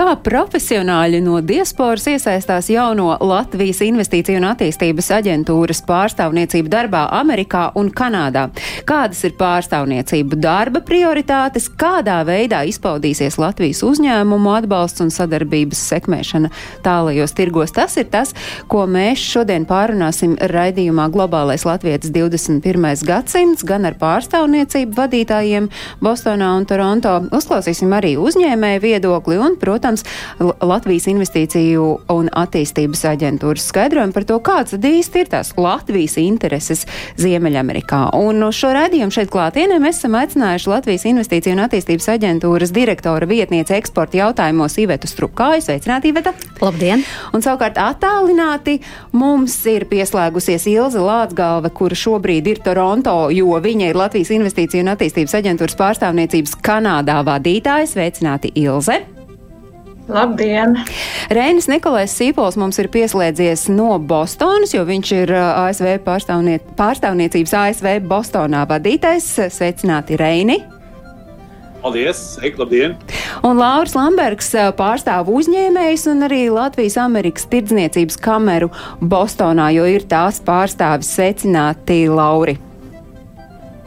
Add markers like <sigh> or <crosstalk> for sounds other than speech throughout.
Kā profesionāļi no diasporas iesaistās jauno Latvijas Investīciju un attīstības aģentūras pārstāvniecību darbā Amerikā un Kanādā? Kādas ir pārstāvniecību darba prioritātes, kādā veidā izpaudīsies Latvijas uzņēmumu atbalsts un sadarbības sekmēšana tālajos tirgos? Tas ir tas, ko mēs šodien pārunāsim raidījumā Globālais Latvijas 21. gadsimts, gan ar pārstāvniecību vadītājiem Bostonā un Toronto. Uzklausīsim arī uzņēmēju viedokli un, protams, L- Latvijas investīciju un attīstības aģentūras skaidrojumu par to, kāds īsti ir tās Latvijas intereses Ziemeļamerikā. Un šo raidījumu šeit klātienē mēs esam aicinājuši Latvijas investīciju un attīstības aģentūras direktora vietniece eksporta jautājumos Ivetu Strupkāju. Sveicināti, Iveta! Labdien! Un savukārt attālināti mums ir pieslēgusies Ilze Lātsgalve, kura šobrīd ir Toronto, jo viņa ir Latvijas investīciju un attīstības aģentūras pārstāvniecības Kanādā vadītāja. Sveicināti, Ilze! Labdien! Reinis Nikolais Sīpols mums ir pieslēdzies no Bostonas, jo viņš ir uh, ASV pārstāvnie, pārstāvniecības ASV Bostonā vadītais. Sveicināti, Reini! Paldies! Sveiki, labdien! Un Lauris Lambergs uh, pārstāv uzņēmējs un arī Latvijas Amerikas tirdzniecības kameru Bostonā, jo ir tās pārstāvis. Sveicināti, Lauri!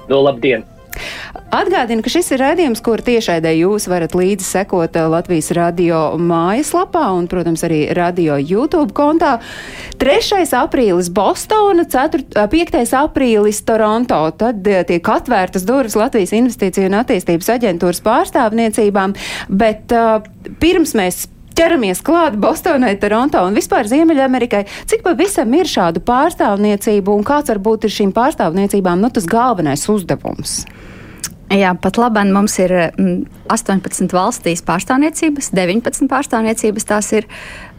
No, labdien! Atgādinu, ka šis ir raidījums, kur tiešraidē jūs varat līdzi sekot uh, Latvijas radio mājaslapā un, protams, arī radio YouTube kontā. 3. aprīlis Bostona, 4, 5. aprīlis Toronto. Tad uh, tiek atvērtas durvis Latvijas investīciju un attīstības aģentūras pārstāvniecībām, bet uh, pirms mēs ķeramies klāt Bostonai, Toronto un vispār Ziemeļamerikai. Cik pavisam ir šādu pārstāvniecību un kāds varbūt ir šīm pārstāvniecībām nu, tas galvenais uzdevums? Jā, pat labi, mums ir mm, 18 valstīs pārstāvniecības, 19 pārstāvniecības tās ir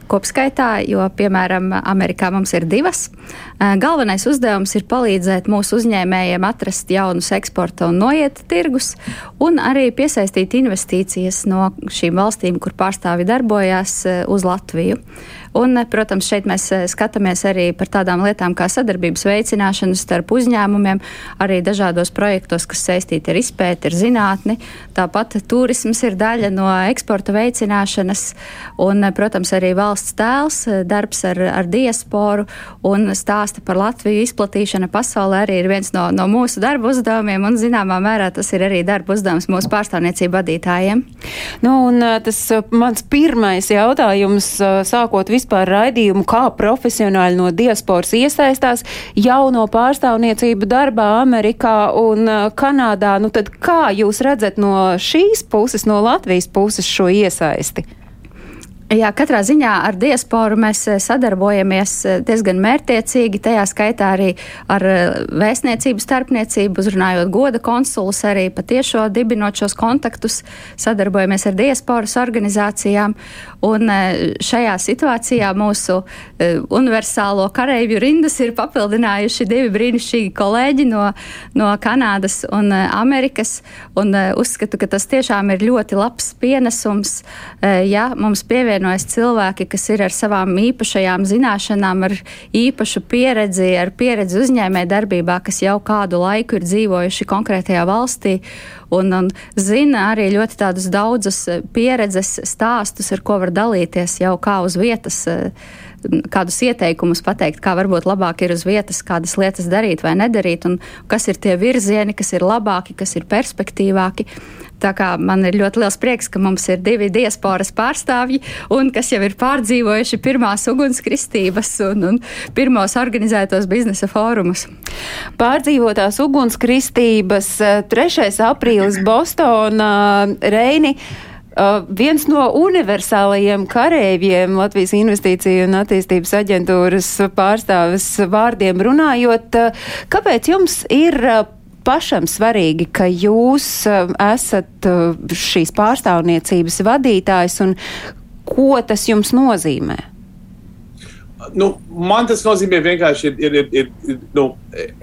kopskaitā, jo, piemēram, Amerikā mums ir divas. Eh, Galvenais uzdevums ir palīdzēt mūsu uzņēmējiem atrast jaunus eksporta un noieta tirgus, un arī piesaistīt investīcijas no šīm valstīm, kur pārstāvi darbojās, eh, uz Latviju. Un, eh, protams, šeit mēs skatāmies arī par tādām lietām kā sadarbības veicināšanu starp uzņēmumiem, arī dažādos projektos, kas saistīti ar izpēti, ar zinātni. Tāpat turisms ir daļa no eksporta veicināšanas, un, protams, arī valsts tēls, eh, darbs ar, ar diasporu un stāsta par Latviju izplatīšana pasaulē arī ir viens no, no mūsu darba uzdevumiem, un zināmā mērā tas ir arī darba uzdevums mūsu pārstāvniecību vadītājiem. Nu, un, uh, tas uh, mans pirmais jautājums, sākot vispār raidījumu, kā profesionāļi no diasporas iesaistās jauno pārstāvniecību darbā Amerikā un Kanādā. Nu, tad kā jūs redzat no šīs puses, no Latvijas puses šo iesaisti? Jā, katrā ziņā ar diasporu mēs eh, sadarbojamies eh, diezgan mērķiecīgi, tajā skaitā arī ar eh, vēstniecību starpniecību, uzrunājot goda konsulus, arī patiešo dibinot šos kontaktus, sadarbojamies ar diasporas organizācijām. Un šajā situācijā mūsu universālo kareivju rindas ir papildinājuši divi brīnišķīgi kolēģi no, no Kanādas un Amerikas. Un uzskatu, ka tas tiešām ir ļoti labs pienesums, ja mums pievienojas cilvēki, kas ir ar savām īpašajām zināšanām, ar īpašu pieredzi, ar pieredzi uzņēmē darbībā, kas jau kādu laiku ir dzīvojuši konkrētajā valstī un, un zina arī ļoti tādus daudzus pieredzes stāstus, ar ko var dalīties jau kā uz vietas kādus ieteikumus pateikt, kā varbūt labāk ir uz vietas kādas lietas darīt vai nedarīt, un kas ir tie virzieni, kas ir labāki, kas ir perspektīvāki. Tā kā man ir ļoti liels prieks, ka mums ir divi diasporas pārstāvji, un kas jau ir pārdzīvojuši pirmās ugunskristības un, un pirmos organizētos biznesa fórumus. Pārdzīvotās ugunskristības 3. aprīlis Bostonā, Reini. Uh, viens no universālajiem kareiviem Latvijas Investīciju un attīstības aģentūras pārstāvis vārdiem runājot, uh, kāpēc jums ir uh, pašam svarīgi, ka jūs esat šīs pārstāvniecības vadītājs un ko tas jums nozīmē? Nu, man tas nozīmē vienkārši, ir, ir, ir, ir, nu,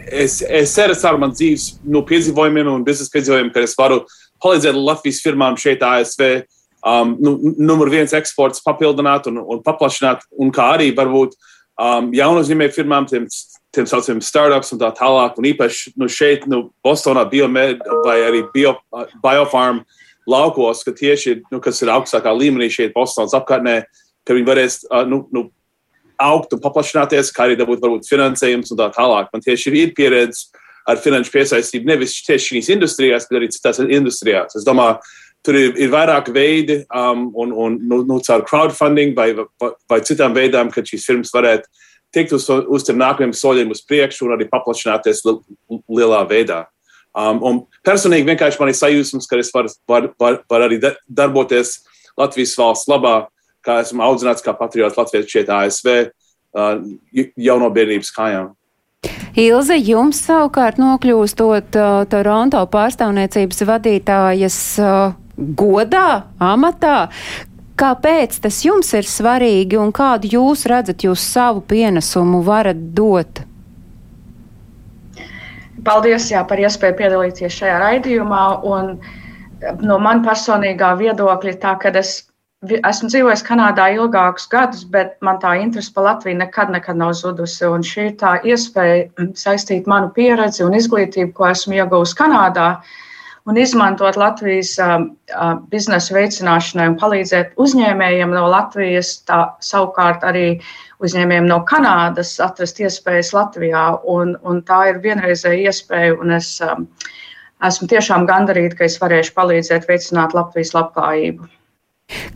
es, es ceru ar manas dzīves nu, piedzīvojumiem un biznesa piedzīvojumiem, ka es varu palīdzēt Latvijas firmām šeit ASV. Um, nu, numur viens eksports papildināt un, un paplašināt, un kā arī varbūt um, jaunu uzņēmēju firmām, tiem, tiem saucamiem startups un tā tālāk. Un īpaši nu, šeit, nu, Bostonā, Biomed vai arī bio, Biofarm laukos, ka tieši, nu, kas ir augstākā līmenī šeit Bostonas apkārtnē, ka viņi varēs uh, nu, nu, augt un paplašināties, kā arī dabūt varbūt finansējums un tā tālāk. Man tieši ir pieredze ar finanšu piesaistību nevis tieši šīs industrijās, bet arī citās industrijās. Es domāju, tur ir, ir vairāk veidi, um, un, un nu, nu, caur crowdfunding vai, vai, vai citām veidām, kad šīs firmas varētu tikt uz, uz tiem nākamajiem soļiem uz priekšu un arī paplašināties li, lielā veidā. Um, un personīgi vienkārši man ir sajūsmas, ka es varu var, var, var arī darboties Latvijas valsts labā, kā esmu audzināts kā patriots Latvijas šeit ASV uh, jau no bērnības kājām. Ilze, jums savukārt nokļūstot uh, Toronto pārstāvniecības vadītājas uh, godā, amatā, kāpēc tas jums ir svarīgi un kādu jūs redzat, jūs savu pienesumu varat dot? Paldies jā, par iespēju piedalīties šajā raidījumā. Un no man personīgā viedokļa, tā, kad es esmu dzīvojis Kanādā ilgākus gadus, bet man tā interese par Latviju nekad, nekad nav zudusi. Un šī ir tā iespēja mm, saistīt manu pieredzi un izglītību, ko esmu ieguvusi Kanādā, un izmantot Latvijas biznesa veicināšanai un palīdzēt uzņēmējiem no Latvijas, tā savukārt arī uzņēmējiem no Kanādas atrast iespējas Latvijā. Un, un tā ir vienreizēja iespēja, un es esmu tiešām gandarīta, ka es varēšu palīdzēt veicināt Latvijas labklājību.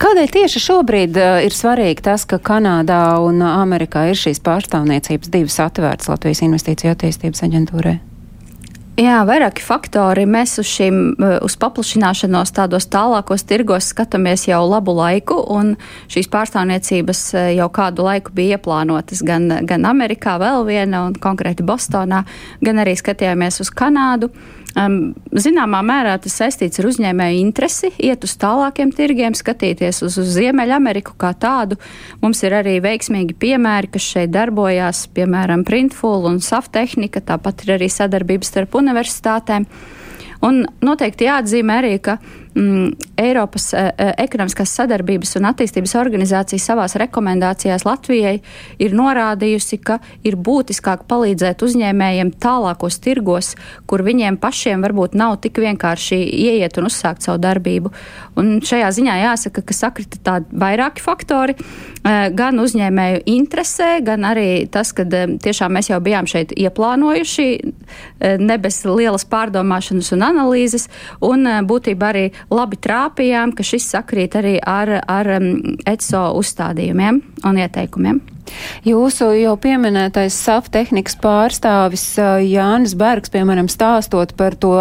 Kādēļ tieši šobrīd uh, ir svarīgi tas, ka Kanādā un Amerikā ir šīs pārstāvniecības divas atvērtas Latvijas investīciju attīstības aģentūrai? Jā, vairāki faktori. Mēs uz šīm, uz paplašināšanos tādos tālākos tirgos skatāmies jau labu laiku, un šīs pārstāvniecības jau kādu laiku bija ieplānotas gan, gan Amerikā, vēl viena, un konkrēti Bostonā, gan arī skatījāmies uz Kanādu. Um, zināmā mērā tas saistīts ar uzņēmēju interesi, iet uz tālākiem tirgiem, skatīties uz, uz Ziemeļameriku kā tādu. Mums ir arī veiksmīgi piemēri, kas šeit darbojās, piemēram, Printful un Saftehnika, tāpat ir arī sadarbības starp universitātēm. Un noteikti jāatzīmē arī, ka mm, Eiropas e, ekonomiskās sadarbības un attīstības organizācija savās rekomendācijās Latvijai ir norādījusi, ka ir būtiskāk palīdzēt uzņēmējiem tālākos tirgos, kur viņiem pašiem varbūt nav tik vienkārši ieiet un uzsākt savu darbību. Un šajā ziņā jāsaka, ka sakrita tādi vairāki faktori, e, gan uzņēmēju interesē, gan arī tas, ka tiešām mēs jau bijām šeit ieplānojuši, ne bez lielas pārdomāšanas un analīzes, un būtībā arī labi trāpījām, ka šis sakrīt arī ar, ar ECO uzstādījumiem un ieteikumiem. Jūsu jau pieminētais SAF tehnikas pārstāvis Jānis Bergs, piemēram, stāstot par to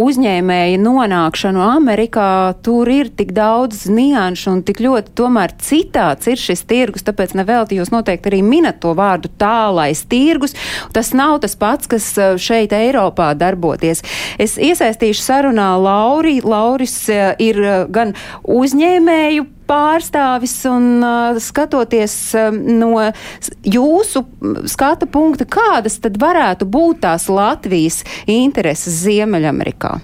uzņēmēju nonākšanu Amerikā, tur ir tik daudz nianšu un tik ļoti tomēr citāds ir šis tirgus, tāpēc nevelti jūs noteikti arī minat to vārdu tālais tirgus. Tas nav tas pats, kas šeit Eiropā darboties. Es iesaistīšu sarunā Lauri. Lauris ir gan uzņēmēju pārstāvis un uh, skatoties uh, no jūsu skata punkta, kādas tad varētu būt tās Latvijas intereses Ziemeļamerikā?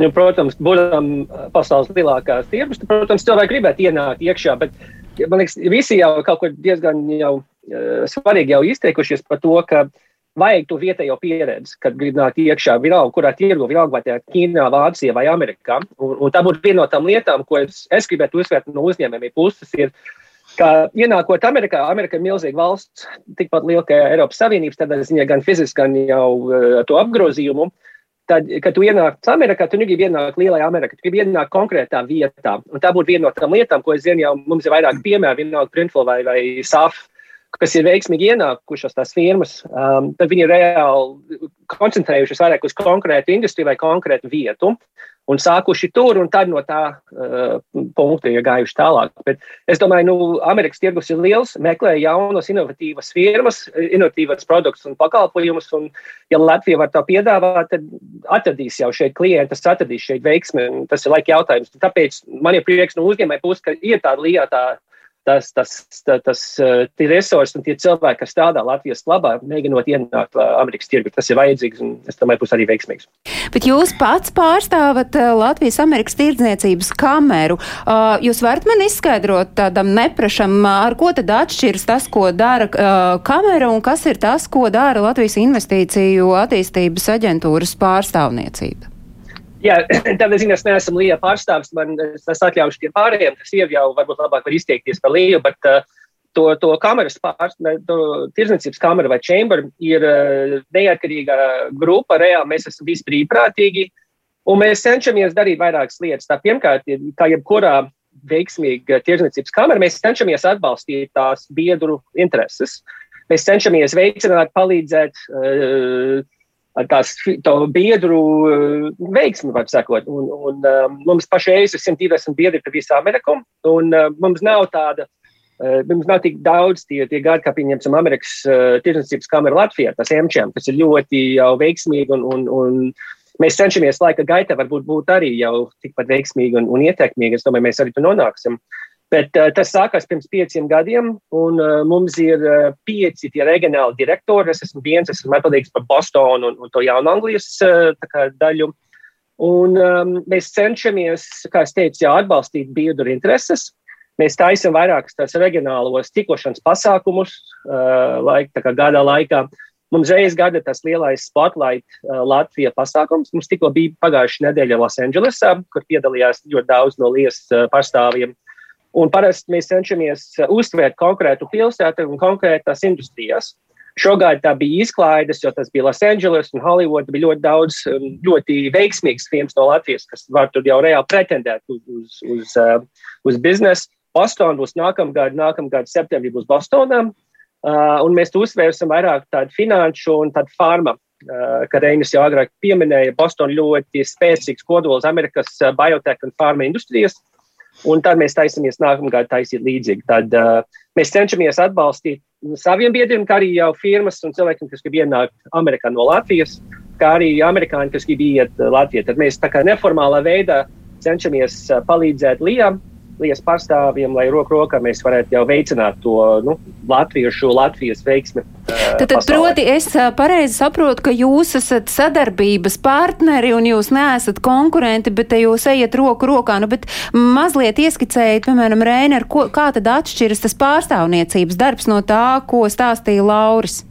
Nu, protams, būtam pasaules lielākās tirgus, protams, cilvēki gribētu ienākt iekšā, bet man liekas, visi jau kaut ko diezgan jau, uh, svarīgi jau izteikušies par to, ka uh, vajag to vietējo pieredzi, kad grib nākt iekšā, vienalga, kurā tirgu, vienalga vai ir Ķīnā, Vācijā vai Amerikā. Un, un tā būtu viena no tām lietām, ko es, es gribētu uzsvērt no uzņēmējiem puses. Ir, Kā ienākot Amerikā, Amerika ir milzīga valsts, tikpat liela kā Eiropas Savienības, tādā ziņā gan fiziski, gan jau uh, to apgrozījumu. Tad, kad tu ienāc Amerikā, tu negribi ienākt lielajā Amerikā, tu gribi ienākt konkrētā vietā. Un tā būtu viena no tām lietām, ko es zinu, jau mums ir vairāk piemēru, vienalga Printful vai, vai SAF kas ir veiksmīgi ienākušas tās firmas, um, tad viņi ir reāli koncentrējušies vairāk uz konkrētu industriju vai konkrētu vietu un sākuši tur, un tad no tā uh, punkta ir gājuši tālāk. Bet es domāju, nu, Amerikas tirgus ir liels, meklē jaunas, inovatīvas firmas, inovatīvas produktus un pakalpojumus, un, ja Latvija var to piedāvāt, tad atradīs jau šeit klientus, atradīs šeit veiksmi, tas ir laika jautājums. Tāpēc man ir prieks no uzņēmēja puses, ka ir tāda lieta, tas, tas, tas, tas tie resursi un tie cilvēki, kas strādā Latvijas labā, mēģinot ienākt Amerikas tirgu. Tas ir vajadzīgs un es domāju, būs arī veiksmīgs. Bet jūs pats pārstāvat Latvijas Amerikas tirdzniecības kameru. Jūs varat man izskaidrot tādam neprašam, ar ko tad atšķiras tas, ko dara kamera un kas ir tas, ko dara Latvijas investīciju attīstības aģentūras pārstāvniecība? Jā, <clears throat> tādā ziņā es neesmu Līja pārstāvis. Man tas atļaušu tiem pārējiem, kas jau, jau varbūt labāk var izteikties par Līju, bet uh, to, to kameras pārstāvis, to tirzniecības kamera vai chamber ir uh, neatkarīga grupa. Reāli mēs esam visi brīvprātīgi. Un mēs cenšamies darīt vairākas lietas. Tā pirmkārt, kā jebkurā veiksmīga tirzniecības kamera, mēs cenšamies atbalstīt tās biedru intereses. Mēs cenšamies veicināt, palīdzēt. Uh, tās biedru eh, veiksmi, var sakot. Un, un, um, mums pašreiz ir 120 biedri pa visu Ameriku, un uh, mums nav tāda. Uh, mums nav tik daudz tie, tie gadi, kā pieņemsim Amerikas uh, tirdzniecības kameru Latvijā, tas MČM, kas ir ļoti jau veiksmīgi un, un, un mēs cenšamies laika gaitā varbūt būt arī jau tikpat veiksmīgi un, un ietekmīgi. Es domāju, mēs arī tur nonāksim. Uh, Bet uh, tas sākās pirms pieciem gadiem, un uh, mums ir uh, pieci tie reģionāli direktori. Es esmu viens, esmu atbildīgs par Bostonu un, un to jaunu Anglijas uh, daļu. Un um, mēs cenšamies, kā es teicu, jau atbalstīt biedru intereses. Mēs taisām vairākus tādus reģionālos tikošanas pasākumus uh, laik, gada laikā. Mums reiz gada tas lielais spotlight uh, Latvijas pasākums. Mums tikko bija pagājušā nedēļa Losandželosā, kur piedalījās ļoti daudz no liesas uh, pārstāvjiem. Uh, Un parasti mēs cenšamies uh, uztvērt konkrētu pilsētu un konkrētās industrijas. Šogad tā bija izklaides, jo tas bija Losandželos un Holivuds. Bija ļoti daudz um, ļoti veiksmīgs filmas no Latvijas, kas var tur jau reāli pretendēt uz, uz, uz, uh, uz biznesu. Bostonā būs nākamgad, nākamgad septembrī būs Bostonā. Uh, un mēs uzsvērsim vairāk tādu finanšu un tādu farma, uh, kā Reinis jau agrāk pieminēja. Bostonā ļoti spēcīgs kodols Amerikas biotech un farma industrijas. Un tad mēs taisamies nākamgad taisīt līdzīgi. Tad uh, mēs cenšamies atbalstīt saviem biedriem, kā arī jau firmas un cilvēkiem, kas grib ienākt Amerikā no Latvijas, kā arī amerikāņi, kas grib iet Latvijā. Tad mēs tā kā neformālā veidā cenšamies uh, palīdzēt Lijam Latvijas pārstāvjiem, lai roku rokā mēs varētu jau veicināt to nu, latviešu, Latvijas veiksmi. Tad, tad proti, es pareizi saprotu, ka jūs esat sadarbības partneri un jūs neesat konkurenti, bet jūs ejat roku rokā. Nu, bet mazliet ieskicējiet, piemēram, Rēner, ko, kā tad atšķiras tas pārstāvniecības darbs no tā, ko stāstīja Lauris?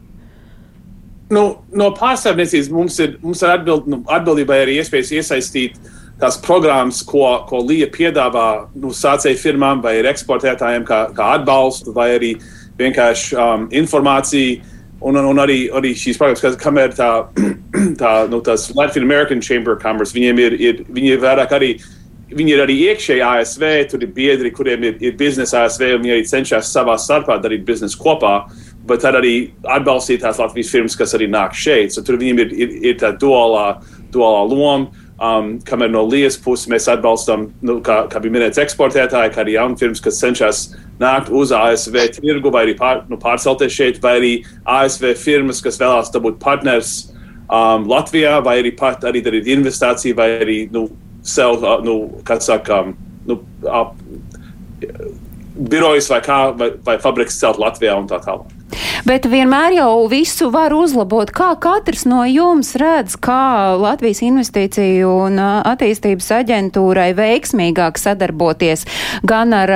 Nu, no pārstāvniecības mums ir, mums ir atbild, nu, atbildībai arī iespējas iesaistīt uh, tās programmas, ko, ko Līja piedāvā nu, sācēju firmām vai eksportētājiem, kā, kā atbalstu, vai arī vienkārši um, informāciju. Un, un, arī, arī šīs programmas, kā ir tā, <clears throat> tā nu, Latvijas American Chamber of Commerce, viņiem ir, ir, viņi ir vairāk arī. Viņi ir arī iekšēji ASV, tur ir biedri, kuriem ir, ir biznesa ASV, un viņi arī cenšas savā starpā darīt biznesu kopā, bet tad arī atbalstīt tās Latvijas firmas, kas arī nāk šeit. So, tur viņiem ir, ir, ir tā duālā, duālā loma. Um, kamēr no Lielas puses mēs atbalstam, nu, kā, kā bija minēts, eksportētāji, kā arī jaunu firmas, kas cenšas nākt uz ASV tirgu vai arī pār, nu, pārcelties šeit, vai arī ASV firmas, kas vēlās dabūt partners um, Latvijā, vai arī pat arī darīt investīciju, vai arī nu, sev, uh, nu, kā saka, um, nu, uh, birojas vai, kā, vai, vai fabrikas celt Latvijā un tā tālāk. Bet vienmēr jau visu var uzlabot. Kā katrs no jums redz, kā Latvijas investīciju un attīstības aģentūrai veiksmīgāk sadarboties gan ar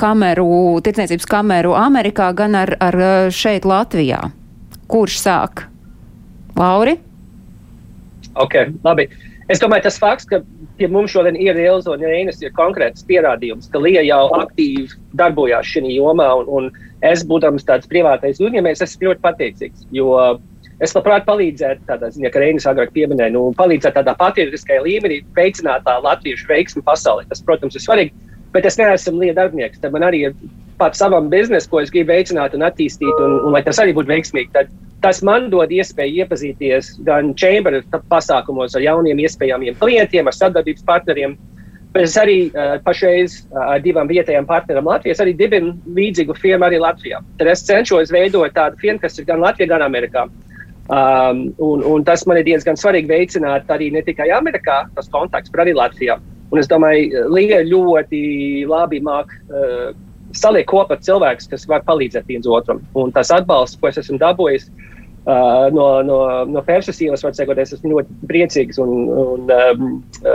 kameru, tirdzniecības kameru Amerikā, gan ar, ar šeit Latvijā? Kurš sāk? Lauri? Ok, labi. Es domāju, tas fakts, ka pie mums šodien ir Ilza un Reinas, ir konkrēts pierādījums, ka Lija jau aktīvi darbojās šajā jomā. Un, un es, būdams tāds privātais uzņēmējs, esmu ļoti pateicīgs. Jo es labprāt palīdzētu, tādā ziņā, ka Reinas agrāk pieminēja, nu, palīdzēt tādā patriotiskajā līmenī, veicināt tā latviešu veiksmu pasaulē. Tas, protams, ir svarīgi, bet es neesmu Lija darbinieks. Tad man arī ir pats savam biznesam, ko es gribu veicināt un attīstīt, un, un lai tas arī būtu veiksmīgi. Tad, Tas man dod iespēju iepazīties gan Chamber pasākumos ar jauniem iespējamiem klientiem, ar sadarbības partneriem. Bet es arī uh, pašreiz uh, ar divām vietējām partneriem Latvijā arī dibinu līdzīgu firmu arī Latvijā. Tad es cenšos veidot tādu firmu, kas ir gan Latvijā, gan Amerikā. Um, un, un tas man ir diezgan svarīgi veicināt arī ne tikai Amerikā, tas kontakts, bet arī Latvijā. Un es domāju, Līga ļoti labi māk uh, saliek kopā cilvēkus, kas var palīdzēt viens otram. Un tas atbalsts, ko es esmu dabūjis uh, no, no, no Persijas ielas, var teikt, es esmu ļoti priecīgs un, un um,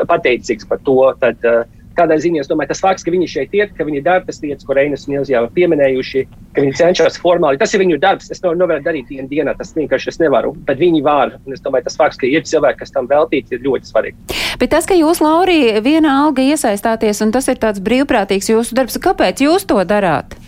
pateicīgs par to. Tad, uh, Tādā ziņā es domāju, tas fakts, ka viņi šeit ir, ka viņi dara tas lietas, ko Reinas un Ilzijā pieminējuši, ka viņi cenšas formāli. Tas ir viņu darbs. Es to nevaru darīt dienā dienā. Tas vienkārši es nevaru. Bet viņi var. Un es domāju, tas fakts, ka ir cilvēki, kas tam veltīti, ir ļoti svarīgi. Bet tas, ka jūs, Laurija, viena alga iesaistāties, un tas ir tāds brīvprātīgs jūsu darbs, kāpēc jūs to darāt?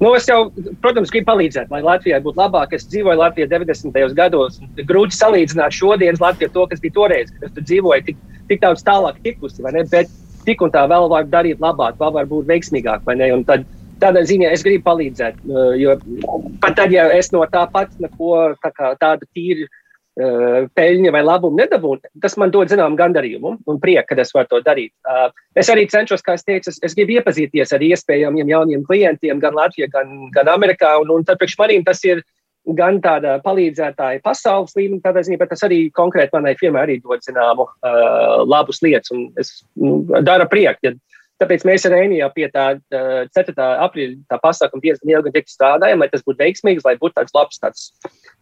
Nu, es jau, protams, gribu palīdzēt, lai Latvijai būtu labāk. Es dzīvoju Latvijā 90. gados. Grūti salīdzināt šodienas Latviju ar to, kas bija toreiz, kad es tur dzīvoju. Tik, tik daudz tālāk tikusi? Bet tik un tā vēl var darīt labāk, vēl var būt veiksmīgāk, tad, tādā ziņā es gribu palīdzēt. Uh, jo pat tad, ja es no tā pats neko tā tādu tīru uh, peļņu vai labumu nedabūnu, tas man dod zināmu gandarījumu un prieku, ka es varu to darīt. Uh, es arī cenšos, kā es teicu, es, es gribu iepazīties ar iespējamiem jauniem klientiem gan Latvijā, gan, gan Amerikā. Un, un tad priekš manīm tas ir gan tāda palīdzētāja pasaules līmenī, tādā ziņā, bet tas arī konkrēti manai firmai arī dod zināmu uh, labus lietas, un es nu, dara prieku. Ja, tāpēc mēs ar Rēniju pie tā uh, 4. aprīļa pasākuma diezgan ilgi strādājam, lai tas būtu veiksmīgs, lai būtu tāds labs tāds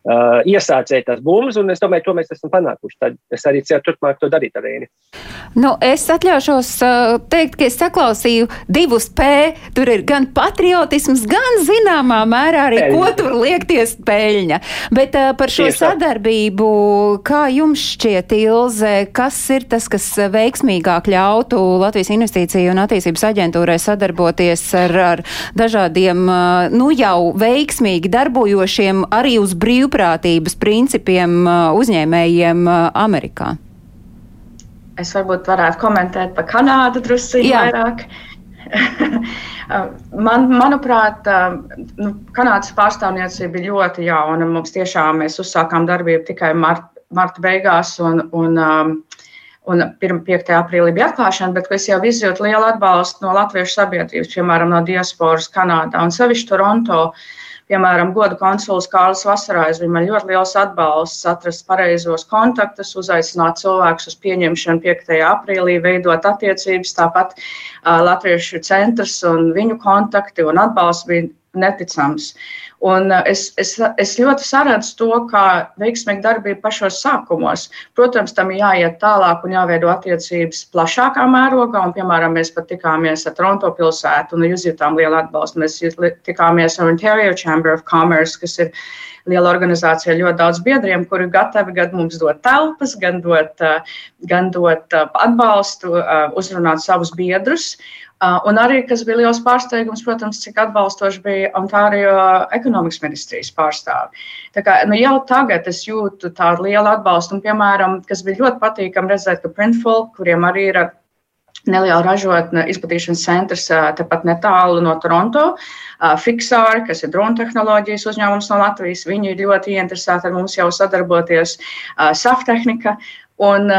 uh, iesācēja tās bumbas, un es domāju, to mēs esam panākuši. Tad es arī ceru turpmāk to darīt ar Rēni. Nu, es atļaušos uh, teikt, ka es saklausīju divus P. Tur ir gan patriotisms, gan zināmā mērā arī, peļņa. ko tur liekties peļņa. Bet uh, par šo Tieši sadarbību, kā jums šķiet, Ilze, kas ir tas, kas veiksmīgāk ļautu Latvijas investīciju un attīstības aģentūrai sadarboties ar, ar dažādiem, uh, nu jau veiksmīgi darbojošiem arī uz brīvprātības brīvprātības principiem uh, uzņēmējiem uh, Amerikā? Es varbūt varētu komentēt par Kanādu drusku vairāk. <laughs> Man, manuprāt, uh, nu, Kanādas pārstāvniecība bija ļoti jauna. Mums tiešām mēs uzsākām darbību tikai mart, marta beigās, un, un, um, un 5. aprīlī bija atklāšana, bet es jau izjūtu lielu atbalstu no latviešu sabiedrības, piemēram, no diasporas Kanādā un sevišķi Toronto. Uh, Piemēram, goda konsuls Kārlis Vasarājs bija man ļoti liels atbalsts atrast pareizos kontaktus, uzaicināt cilvēkus uz pieņemšanu 5. aprīlī, veidot attiecības, tāpat uh, Latviešu centrs un viņu kontakti un atbalsts bija neticams. Un uh, es, es, es ļoti saredzu to, kā veiksmīga darbība pašos sākumos. Protams, tam ir jāiet tālāk un jāveido attiecības plašākā mērogā. Un, piemēram, mēs pat tikāmies ar Toronto pilsētu un izjutām lielu atbalstu. Mēs tikāmies ar Ontario Chamber of Commerce, kas ir liela organizācija ar ļoti daudz biedriem, kuri gatavi gan mums dot telpas, gan dot, uh, gan dot uh, atbalstu, uzrunāt savus biedrus. Uh, un arī, kas bija liels pārsteigums, protams, cik atbalstoši bija Ontārio ekonomikas ministrijas pārstāvi. Tā kā, nu, jau tagad es jūtu tādu lielu atbalstu, un, piemēram, kas bija ļoti patīkami redzēt, ka Printful, kuriem arī ir neliela ražotne, izplatīšanas centrs tepat netālu no Toronto. Fixāri, kas ir drona tehnoloģijas uzņēmums no Latvijas, viņi ir ļoti ieinteresēti ar mums jau sadarboties. Saftehnika. Un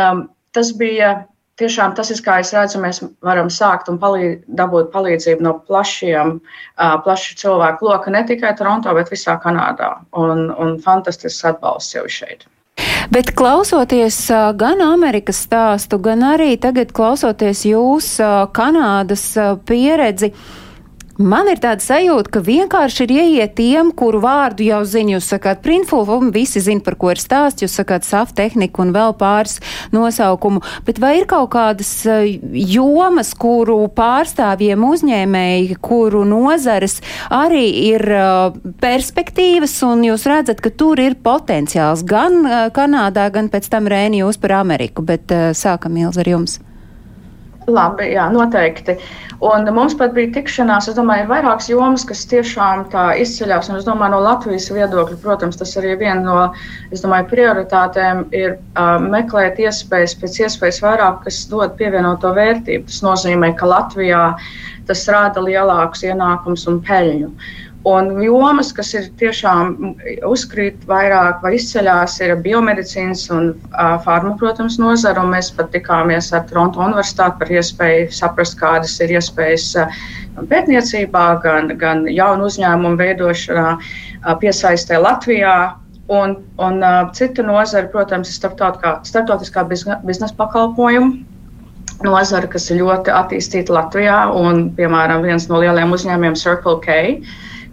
tas bija tiešām tas ir, kā es redzu, mēs varam sākt un palīd, dabūt palīdzību no plašiem, plaša cilvēku loka ne tikai Toronto, bet visā Kanādā. Un, un fantastisks atbalsts jau šeit. Bet klausoties gan Amerikas stāstu, gan arī tagad klausoties jūs Kanādas pieredzi, Man ir tāda sajūta, ka vienkārši ir ieiet tiem, kuru vārdu jau zina. Jūs sakāt, printfulfumu, visi zina, par ko ir stāsts, jūs sakāt, safu tehniku un vēl pāris nosaukumu. Bet vai ir kaut kādas eh, jomas, kuru pārstāvjiem uzņēmēji, kuru nozares arī ir uh, perspektīvas, un jūs redzat, ka tur ir potenciāls gan uh, Kanādā, gan pēc tam Rēni jūs par Ameriku. Bet sākam, Ilz, ar jums. Labi, jā, noteikti. Un mums pat bija tikšanās, es domāju, ir vairākas jomas, kas tiešām tā izceļas. Un es domāju, no Latvijas viedokļa, protams, tas arī viena no, es domāju, prioritātēm ir uh, meklēt iespējas pēc iespējas vairāk, kas dod pievienoto vērtību. Tas nozīmē, ka Latvijā tas rāda lielākus ienākumus un peļņu. Un jomas, kas ir tiešām uzkrīt vairāk vai izceļās, ir biomedicīnas un uh, farma, protams, nozara. Mēs pat tikāmies ar Toronto Universitāti par iespēju saprast, kādas ir iespējas uh, pētniecībā, gan, gan jaunu uzņēmumu veidošanā, uh, piesaistē Latvijā. Un, un uh, cita nozara, protams, ir starptautiskā, starptautiskā biznesa pakalpojuma nozara, kas ir ļoti attīstīta Latvijā. Un, piemēram, viens no lielajiem uzņēmumiem, Circle K,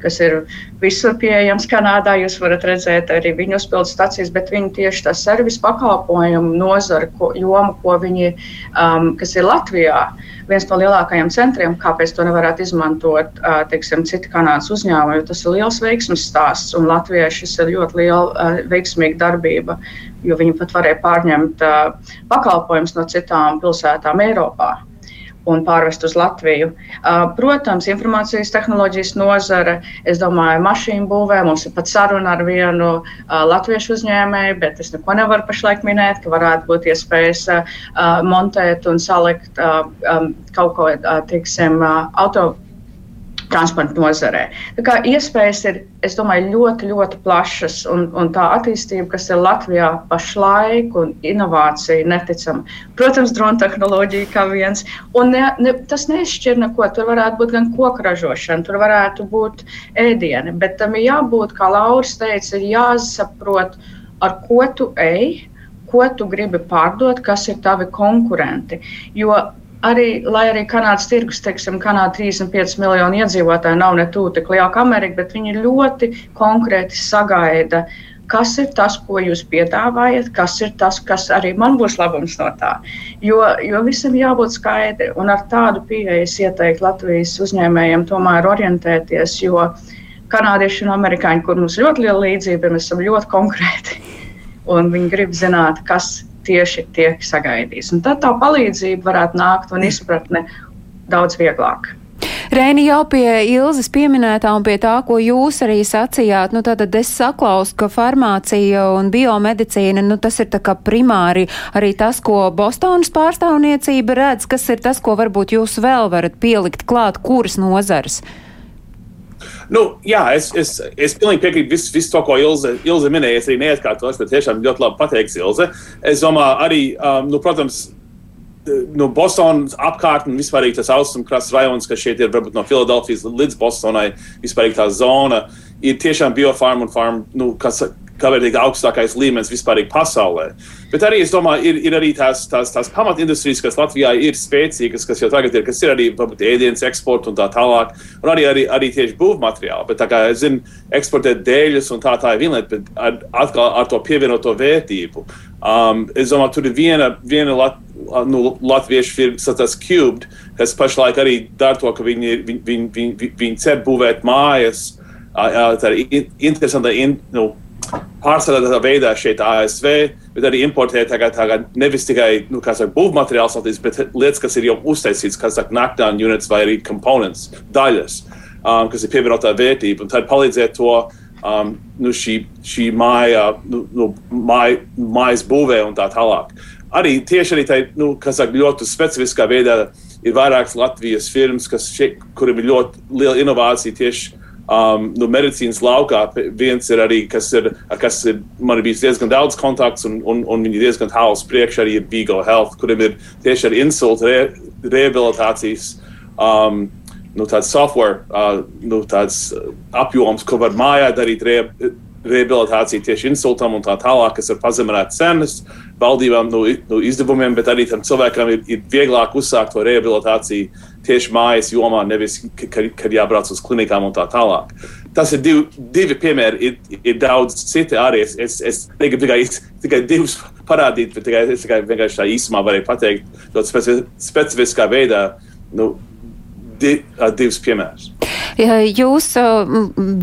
kas ir visur pieejams Kanādā. Jūs varat redzēt arī viņu uzpildu stācijas, bet viņi tieši tā servisa pakalpojumu nozara ko, joma, ko viņi, um, kas ir Latvijā, viens no lielākajiem centriem, kāpēc to nevarētu izmantot, uh, teiksim, citi Kanādas uzņēmumi, jo tas ir liels veiksmes stāsts, un Latvijai šis ir ļoti liela uh, veiksmīga darbība, jo viņi pat varēja pārņemt uh, pakalpojumus no citām pilsētām Eiropā un pārvest uz Latviju. Protams, informācijas tehnoloģijas nozare, es domāju, mašīnu būvē. Mums ir pat saruna ar vienu latviešu uzņēmēju, bet es neko nevaru pašlaik minēt, ka varētu būt iespējas montēt un salikt kaut ko, teiksim, auto transporta nozarē. Tā kā iespējas ir, es domāju, ļoti, ļoti plašas, un, un tā attīstība, kas ir Latvijā pašlaik, un inovācija neticama. Protams, drona tehnoloģija kā viens, un ne, ne, tas neizšķir neko. Tur varētu būt gan koku ražošana, tur varētu būt ēdieni, bet tam ir jābūt, kā Lauris teica, ir jāsaprot, ar ko tu ej, ko tu gribi pārdot, kas ir tavi konkurenti. Jo arī, lai arī Kanādas tirgus, teiksim, Kanāda 35 miljonu iedzīvotāju nav ne tuvu tik liela kā Amerika, bet viņi ļoti konkrēti sagaida, kas ir tas, ko jūs piedāvājat, kas ir tas, kas arī man būs labums no tā. Jo, jo visam jābūt skaidri, un ar tādu pieeju es ieteiktu Latvijas uzņēmējiem tomēr orientēties, jo kanādieši un amerikāņi, kur mums ļoti liela līdzība, mēs esam ļoti konkrēti, un viņi grib zināt, kas tieši tiek sagaidīts. Un tad tā palīdzība varētu nākt un izpratne daudz vieglāk. Rēni jau pie Ilzas pieminētā un pie tā, ko jūs arī sacījāt, nu tad es saklausu, ka farmācija un biomedicīna, nu tas ir tā kā primāri arī tas, ko Bostonas pārstāvniecība redz, kas ir tas, ko varbūt jūs vēl varat pielikt klāt, kuras nozares. Nu, jā, es, es, es pilnīgi piekrītu visu, visu to, ko Ilze, Ilze minēja. Es arī neatkārtošu, bet tiešām ļoti labi pateikts Ilze. Es domāju, arī, um, nu, protams, nu, Bostonas apkārtne, vispār tas austrumkrasts rajonus, kas šeit ir varbūt no Filadelfijas līdz Bostonai, vispār tā zona, ir tiešām biofarma un farma, nu, kas, kāpēc augstākais līmenis vispār pasaulē. Bet arī es domāju, ir, ir arī tās, tās, tās pamatindustrijas, kas Latvijā ir spēcīgas, kas jau tagad ir, kas ir arī ēdienas eksporta un tā tālāk, un arī, arī, arī tieši būvmateriāli. Bet kā es zinu, eksportēt dēļus un tā tā ir viena lieta, bet ar, atkal ar to pievienoto vērtību. Um, es domāju, tur ir viena, viena lat, nu, latviešu firma, tas Cubed, kas pašlaik arī dara to, ka viņi, viņi, viņi, viņi, viņi cer būvēt mājas. Tā ir interesanta in, nu, pārstrādātā veidā šeit ASV, bet arī importēt tagad, tagad nevis tikai nu, būvmateriāls, bet lietas, kas ir jau uztaisīts, kā saka, knockdown units vai arī components, daļas, um, kas ir pievienotā vērtība, un tad palīdzēt to um, nu, šī, šī māja, nu, nu, māja, mājas būvē un tā tālāk. Arī tieši arī tā, nu, saka, ļoti specifiskā veidā ir vairākas Latvijas firmas, kas šeit, kuriem ir ļoti liela inovācija tieši Um, nu, medicīnas laukā viens ir arī, kas ir, kas ir man ir bijis diezgan daudz kontakts, un, un, un viņi diezgan tālu priekšā arī ir Vigo Health, kuriem ir tieši ar insultu re, rehabilitācijas. Um, nu, tāds software, uh, nu, tāds apjoms, ko var mājā darīt, re, rehabilitācija tieši insultam un tā tālāk, kas var pazemināt cenas valdībām, no, no izdevumiem, bet arī tam cilvēkam ir, ir vieglāk uzsākt to rehabilitāciju tieši mājas jomā, nevis kad, kad jābrauc uz klinikām un tā tālāk. Tas ir divi, divi piemēri, ir, ir daudz citi arī. Es, es, es negribu tikai, tikai divus parādīt, bet tikai, es tikai vienkārši tā īsumā varēju pateikt ļoti specifiskā veidā. Nu, di, divus piemērus. Jūs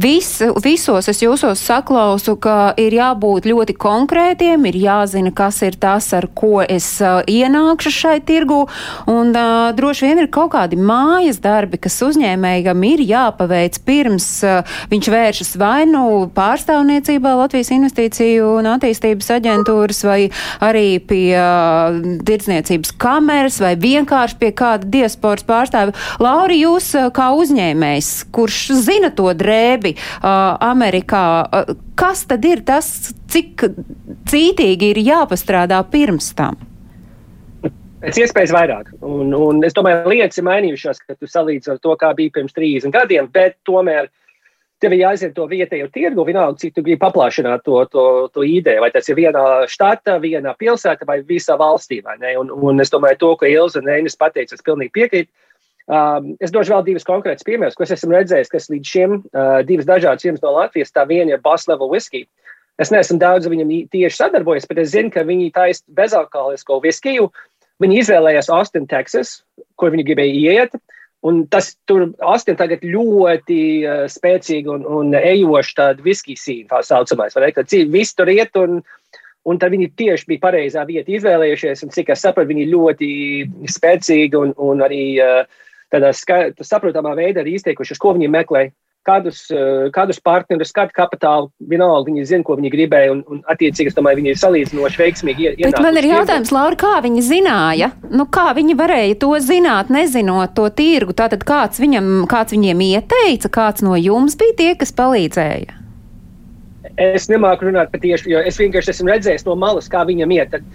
vis, visos es jūsos saklausu, ka ir jābūt ļoti konkrētiem, ir jāzina, kas ir tas, ar ko es ienākšu šai tirgu, un uh, droši vien ir kaut kādi mājas darbi, kas uzņēmējam ir jāpaveic pirms viņš vēršas vai nu pārstāvniecībā Latvijas investīciju un attīstības aģentūras, vai arī pie tirdzniecības kameras, vai vienkārši pie kāda diasporas pārstāvi. Lauri, jūs kā uzņēmējs, kurš zina to drēbi uh, Amerikā. Uh, kas tad ir tas, cik cītīgi ir jāpastrādā pirms tam? Pēc iespējas vairāk. Un, un es domāju, lietas ir mainījušās, kad tu salīdzi ar to, kā bija pirms 30 gadiem, bet tomēr tev ir jāiziet to vietējo tirgu, vienalga, cik tu gribi paplašināt to, to, to ideju. Vai tas ir vienā štatā, vienā pilsētā vai visā valstī. Un, un es domāju, to, ko Ilza un Einis pateica, es pilnīgi piekrītu. Um, es došu vēl divas konkrētas piemērus, ko es esmu redzējis, kas līdz šim uh, divas dažādas firmas no Latvijas. Tā viena ir Level Whisky. Es neesmu daudz viņam tieši sadarbojies, bet es zinu, ka viņi taisa bezalkoholisko viskiju. Viņi izvēlējās Austin, Texas, kur viņi gribēja iet. Un tas tur Austin tagad ļoti uh, spēcīgi un, un ejoši tāda viskija sīna, tā saucamais. Kad visi tur iet un, un tad viņi tieši bija pareizā vieta izvēlējušies. Un cik es saprotu, viņi ļoti spēcīgi un, un arī uh, tādā saprotamā veidā arī izteikuši, ko viņi meklē kādus, eh, kādus partnerus, kādu kapitālu, vienalga viņi zina, ko viņi gribēja, un, un attiecīgi, es domāju, viņi ir salīdzinoši veiksmīgi. Bet man ir jautājums, Laura, kā viņi zināja? Nu, kā viņi varēja to zināt, nezinot to tirgu? Tātad kāds, viņam, kāds viņiem ieteica, kāds no jums bija tie, kas palīdzēja? Es nemāku runāt par tieši, jo es vienkārši esmu redzējis no malas, kā viņam iet. Tad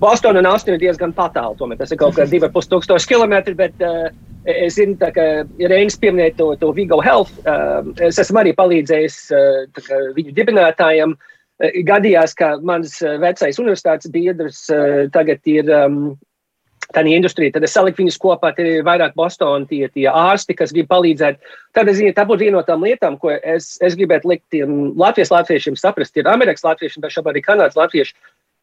Bostonā un Austinā ir diezgan tālu. Tomēr tas ir kaut kādi 2,5 tūkstoši kilometri. Bet, uh, Es zinu, ka Reinis pieminēja to, to Vigo Health. Uh, es esmu arī palīdzējis uh, viņu dibinātājiem. Uh, gadījās, ka mans vecais universitātes biedrs tagad ir um, tādā industrijā. Tad es saliku viņus kopā, tad ir vairāk Bostonas tie, tie ārsti, kas grib palīdzēt. Tad es zinu, tā būtu viena no tām lietām, ko es, es gribētu likt tiem Latvijas latviešiem saprast. Ir Amerikas latviešiem, bet šobrīd arī Kanādas latvieši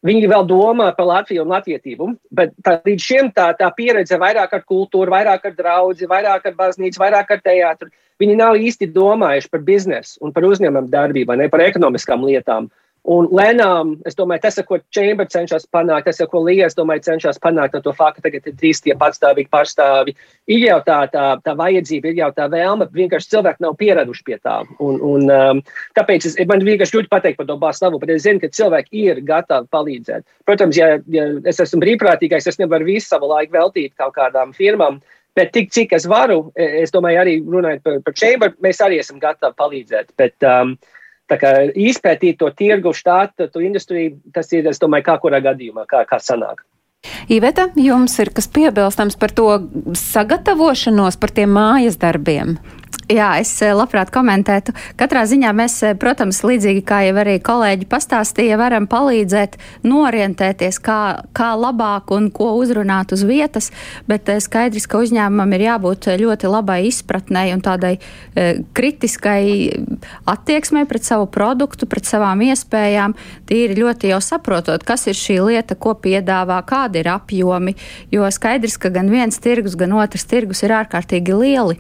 Viņi vēl domā par Latviju un latvietību, bet tā, līdz šim tā, tā pieredze vairāk ar kultūru, vairāk ar draugu, vairāk ar baznīcu, vairāk ar teātru. Viņi nav īsti domājuši par biznesu un par uzņēmumu darbību, ne par ekonomiskām lietām. Un lēnām, es domāju, tas, ko Chamber cenšas panākt, tas, ko Līja, cenšas panākt ar to faktu, ka tagad ir trīs tie patstāvīgi pārstāvi, ir jau tā, tā, tā vajadzība, ir jau tā vēlme, vienkārši cilvēki nav pieraduši pie tā. Un, un um, tāpēc es, man vienkārši ļoti pateik par to Bāslavu, bet es zinu, ka cilvēki ir gatavi palīdzēt. Protams, ja, ja es esmu brīvprātīgais, es nevaru visu savu laiku veltīt kaut kādām firmām. Bet tik cik es varu, es domāju, arī runājot par, par Chamber, mēs arī esam gatavi palīdzēt. Bet, um, Tā kā izpētīt to tirgu, štātu, to industriju, tas ir, es domāju, kā kurā gadījumā, kā, kā sanāk. Iveta, jums ir kas piebilstams par to sagatavošanos, par tiem mājas darbiem? Jā, es eh, labprāt komentētu. Katrā ziņā mēs, eh, protams, līdzīgi kā jau arī kolēģi pastāstīja, varam palīdzēt norientēties, kā, kā labāk un ko uzrunāt uz vietas, bet eh, skaidrs, ka uzņēmumam ir jābūt ļoti labai izpratnei un tādai e, kritiskai attieksmei pret savu produktu, pret savām iespējām. Tīri ļoti jau saprotot, kas ir šī lieta, ko piedāvā, kādi ir apjomi, jo skaidrs, ka gan viens tirgus, gan otrs tirgus ir ārkārtīgi lieli.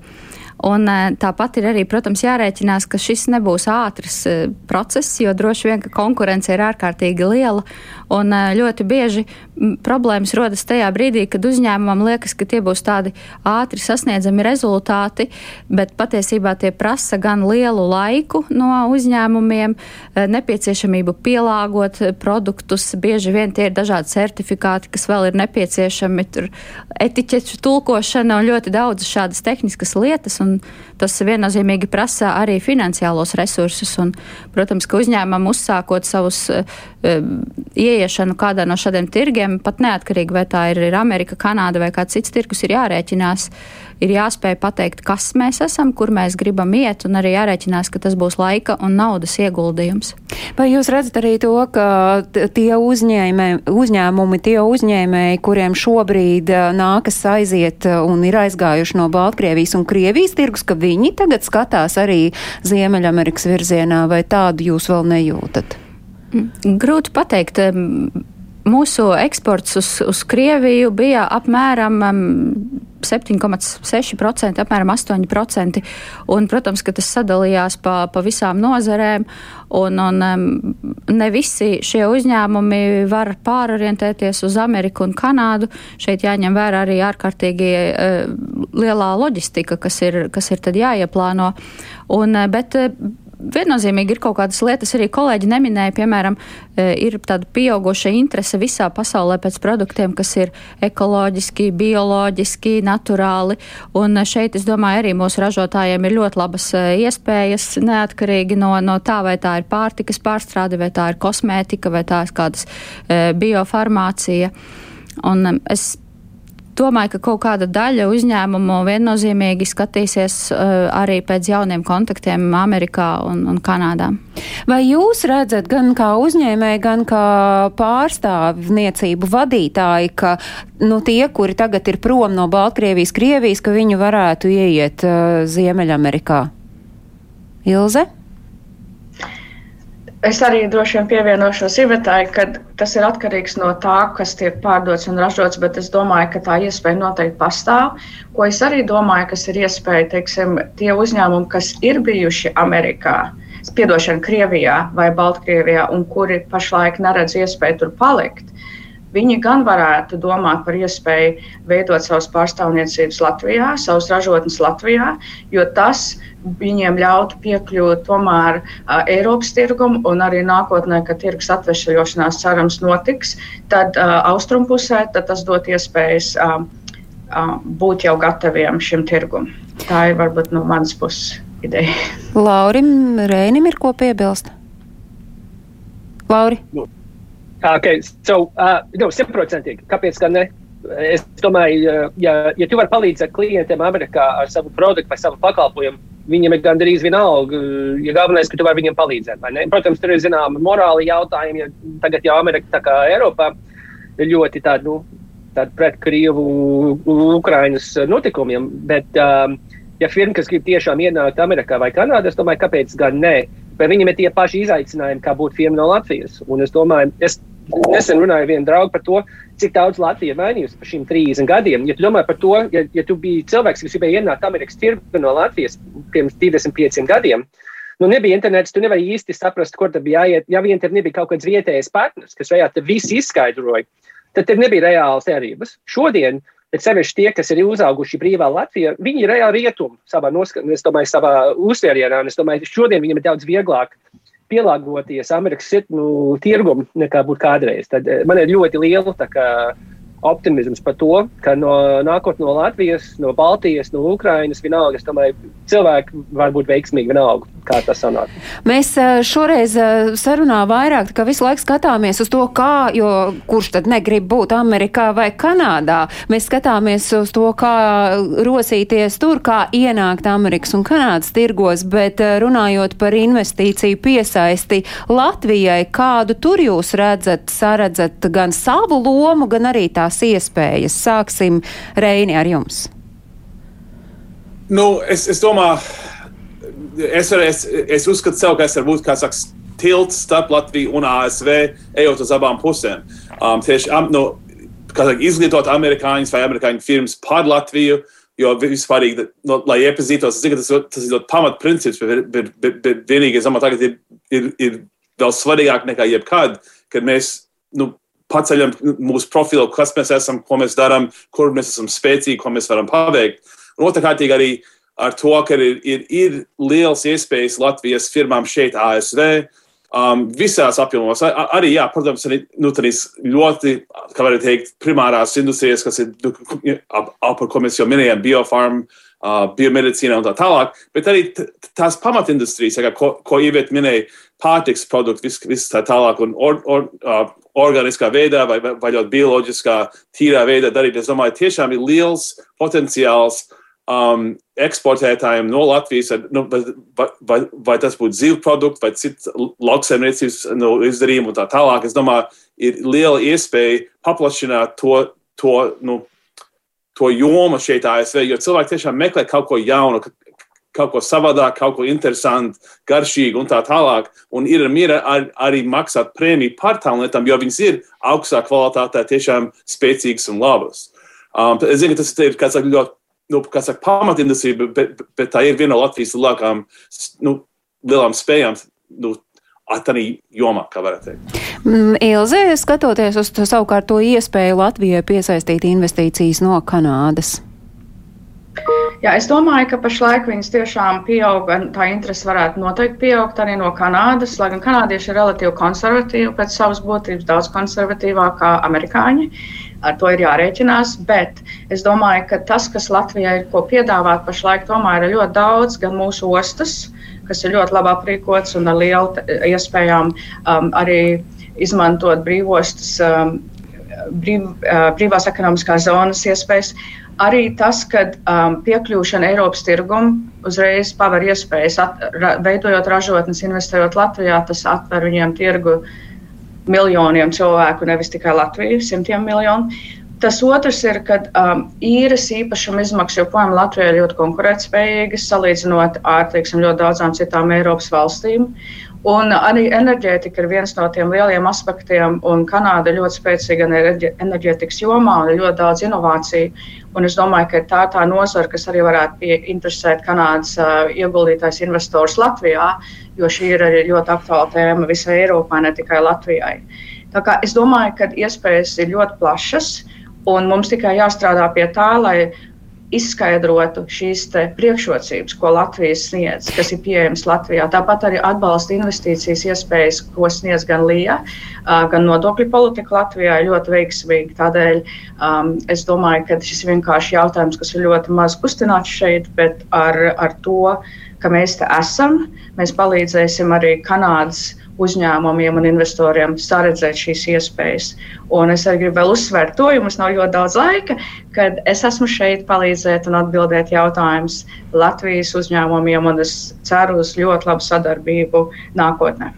Un, e, tāpat ir arī, protams, jārēķinās, ka šis nebūs ātrs e, process, jo droši vien konkurence ir ārkārtīgi liela. Un ļoti bieži problēmas rodas tajā brīdī, kad uzņēmumam liekas, ka tie būs tādi ātri sasniedzami rezultāti, bet patiesībā tie prasa gan lielu laiku no uzņēmumiem, nepieciešamību pielāgot produktus. Bieži vien tie ir dažādi certifikāti, kas vēl ir nepieciešami, tur etiķešu tulkošana un ļoti daudz šādas tehniskas lietas. Tas viennozīmīgi prasa arī finansiālos resursus. Un, protams, ka uzņēmumam uzsākot savus uh, ieiešanu kādā no šādiem tirgiem, pat neatkarīgi vai tā ir, ir Amerika, Kanāda vai kāds cits tirgus, ir jārēķinās, ir jāspēj pateikt, kas mēs esam, kur mēs gribam iet, un arī jārēķinās, ka tas būs laika un naudas ieguldījums. Vai jūs redzat arī to, ka tie uzņēmē, uzņēmumi, tie uzņēmēji, kuriem šobrīd nākas aiziet un ir aizgājuši no Baltkrievijas un Krievijas tirgus, ka viņi tagad skatās arī Ziemeļamerikas virzienā, vai tādu jūs vēl nejūtat? Mm, grūti pateikt. Mūsu eksports uz, uz Krieviju bija apmēram 7,6%, apmēram 8%. Un, protams, ka tas sadalījās pa, pa visām nozarēm, un, un ne visi šie uzņēmumi var pārorientēties uz Ameriku un Kanādu. Šeit jāņem vērā arī ārkārtīgi uh, lielā loģistika, kas ir, kas ir tad jāieplāno. Un, bet, viennozīmīgi ir kaut kādas lietas, arī kolēģi neminēja, piemēram, e, ir tāda pieauguša interese visā pasaulē pēc produktiem, kas ir ekoloģiski, bioloģiski, naturāli. Un šeit, es domāju, arī mūsu ražotājiem ir ļoti labas e, iespējas, neatkarīgi no, no tā, vai tā ir pārtikas pārstrāde, vai tā ir kosmētika, vai tā ir kādas e, biofarmācija. Un es domāju, ka kaut kāda daļa uzņēmumu viennozīmīgi skatīsies uh, arī pēc jauniem kontaktiem Amerikā un, un Kanādā. Vai jūs redzat gan kā uzņēmēji, gan kā pārstāvniecību vadītāji, ka nu, tie, kuri tagad ir prom no Baltkrievijas, Krievijas, ka viņi varētu ieiet uh, Ziemeļamerikā? Ilze? Es arī droši vien pievienošos Ivetai, ka tas ir atkarīgs no tā, kas tiek pārdots un ražots, bet es domāju, ka tā iespēja noteikti pastāv. Ko es arī domāju, kas ir iespēja, teiksim, tie uzņēmumi, kas ir bijuši Amerikā, piedošana Krievijā vai Baltkrievijā un kuri pašlaik neredz iespēju tur palikt, Viņi gan varētu domāt par iespēju veidot savas pārstāvniecības Latvijā, savas ražotnes Latvijā, jo tas viņiem ļautu piekļūt tomēr uh, Eiropas tirgumu un arī nākotnē, kad tirgus atvešļošanās cerams notiks, tad uh, austrumpusē tad tas dot iespējas uh, uh, būt jau gataviem šim tirgumam. Tā ir varbūt no manas puses ideja. Laurim Rēnim ir ko piebilst? Lauri? Nu Okay, so, uh, no, simtprocentīgi. Kāpēc gan ne? Es domāju, ja, ja tu vari palīdzēt klientiem Amerikā ar savu produktu vai savu pakalpojumu, viņiem ir gandrīz vienalga. Ja galvenais, ka tu vari viņiem palīdzēt. Protams, tur ir zināma morāla jautājumi. Ja tagad jau Amerika, tā kā Eiropā, ir ļoti tāda, nu, tāda pret Krievu, Ukrainas notikumiem. Bet, um, ja firma, kas grib tiešām ienākt Amerikā vai Kanādā, es domāju, kāpēc gan ne? Bet viņiem ir tie paši izaicinājumi, kā būt firma no Latvijas. Un es domāju, es nesen runāju ar vienu draugu par to, cik daudz Latvija ir mainījusi par šiem 30 gadiem. Ja tu domā par to, ja, ja tu biji cilvēks, kas gribēja ienākt Amerikas tirgu no Latvijas pirms 25 gadiem, nu nebija internets, tu nevari īsti saprast, kur tad bija jāiet. Ja vien tev nebija kaut kāds vietējais partners, kas varētu visu izskaidroja, tad tev nebija reāls cerības. Šodien Bet sevišķi tie, kas ir uzauguši brīvā Latvijā, viņi ir reāli rietumi savā, es domāju, savā uztverienā. Es domāju, šodien viņiem ir daudz vieglāk pielāgoties Amerikas nu, tirgumam nekā būtu kādreiz. Tad eh, man ir ļoti liela kā, optimisms par to, ka no nākotnē no Latvijas, no Baltijas, no Ukrainas vienalga, es domāju, cilvēki var būt veiksmīgi vienalga, kā tas sanāk. Mēs šoreiz sarunā vairāk, ka visu laiku skatāmies uz to, kā, jo kurš tad negrib būt Amerikā vai Kanādā. Mēs skatāmies uz to, kā rosīties tur, kā ienākt Amerikas un Kanādas tirgos, bet runājot par investīciju piesaisti Latvijai, kādu tur jūs redzat, saredzat gan savu lomu, gan arī tās iespējas. Sāksim Reini ar jums. Nu, es, es domāju, es, var, es, es uzskatu sev, ka es varu būt, saka, tilts starp Latviju un ASV, ejot uz abām pusēm. Um, tieši nu, saka, izglītot amerikāņus vai amerikāņu firmas par Latviju, jo vispārīgi, no, nu, lai iepazītos, zinu, tas, tas ir pamatprincips, bet, bet, bet, bet vienīgi, es domāju, tagad ir, ir, ir vēl svarīgāk nekā jebkad, kad mēs nu, paceļam mūsu profilu, kas mēs esam, ko mēs darām, kur mēs esam spēcīgi, ko mēs varam paveikt. Un otrkārt, arī ar to, ka ir, ir, ir liels iespējas Latvijas firmām šeit, ASV, um, visās apjomos. Ar, arī, jā, protams, arī nu, ļoti, kā var teikt, primārās industrijas, kas ir, nu, ap, ap, ko mēs jau minējām, biofarm, uh, biomedicīna un tā tālāk, bet arī tās pamatindustrijas, kā, ko, ko Ivēt minēja, pārtiks produkti, viss vis tā tālāk, un or, or, uh, organiskā veidā vai, vai ļoti bioloģiskā, tīrā veidā darīt. Es domāju, tiešām ir liels potenciāls um, eksportētājiem no Latvijas, nu, vai, vai, vai tas būtu zivju produkts vai cits lauksaimniecības nu, izdarījumi un tā tālāk. Es domāju, ir liela iespēja paplašināt to, to, nu, to jomu šeit ASV, jo cilvēki tiešām meklē kaut ko jaunu, kaut ko savādāk, kaut ko interesantu, garšīgu un tā tālāk. Un ir mīra ar, arī maksāt prēmiju par tām lietām, jo viņas ir augstā kvalitātē, tiešām spēcīgas un labas. Um, es zinu, ka tas ir kāds ļoti nu, saka, pamatindustrija, bet, bet, tā ir viena no Latvijas lielākām nu, lielām spējām. Nu, Tādā jomā, kā varētu teikt. Mm, Ilze, skatoties uz savukārt to iespēju Latvijai piesaistīt investīcijas no Kanādas. Jā, es domāju, ka pašlaik viņas tiešām pieaug, tā interese varētu noteikti pieaugt arī no Kanādas, lai gan kanādieši ir relatīvi konservatīvi pēc savas būtības, daudz konservatīvāk kā amerikāņi. Ar to ir jārēķinās, bet es domāju, ka tas, kas Latvijai ir ko piedāvāt pašlaik, tomēr ir ļoti daudz, gan mūsu ostas, kas ir ļoti labi aprīkots un ar lielu iespējām um, arī izmantot brīvostas um, brīv, brīvās ekonomiskās zonas iespējas. Arī tas, ka um, piekļūšana Eiropas tirgum uzreiz paver iespējas, at, ra, veidojot ražotnes, investējot Latvijā, tas atver viņiem tirgu miljoniem cilvēku, nevis tikai Latviju, simtiem miljonu. Tas otrs ir, ka um, īres īpašuma izmaksas joprojām Latvijā ir ļoti konkurētspējīgas, salīdzinot ar teiksim, ļoti daudzām citām Eiropas valstīm. Un arī enerģētika ir viens no tiem lieliem aspektiem, un Kanāda ļoti spēcīga enerģētikas jomā un ir ļoti daudz inovāciju. Un es domāju, ka tā ir tā nozara, kas arī varētu interesēt Kanādas uh, ieguldītājs investors Latvijā, jo šī ir arī ļoti aktuāla tēma visai Eiropai, ne tikai Latvijai. Tā kā es domāju, ka iespējas ir ļoti plašas. Un mums tikai jāstrādā pie tā, lai izskaidrotu šīs priekšrocības, ko Latvija sniedz, kas ir pieejamas Latvijā. Tāpat arī atbalsta investīcijas iespējas, ko sniedz gan LIA, gan nodokļu politika Latvijā ir ļoti veiksmīga. Tādēļ um, es domāju, ka šis ir vienkārši jautājums, kas ir ļoti maz kustināts šeit, bet ar, ar to, ka mēs te esam, mēs palīdzēsim arī Kanādas uzņēmumiem un investoriem saredzēt šīs iespējas. Un es arī gribu uzsvērt to, jo mums nav ļoti daudz laika, kad es esmu šeit palīdzēt un atbildēt jautājumus Latvijas uzņēmumiem, un es ceru uz ļoti labu sadarbību nākotnē.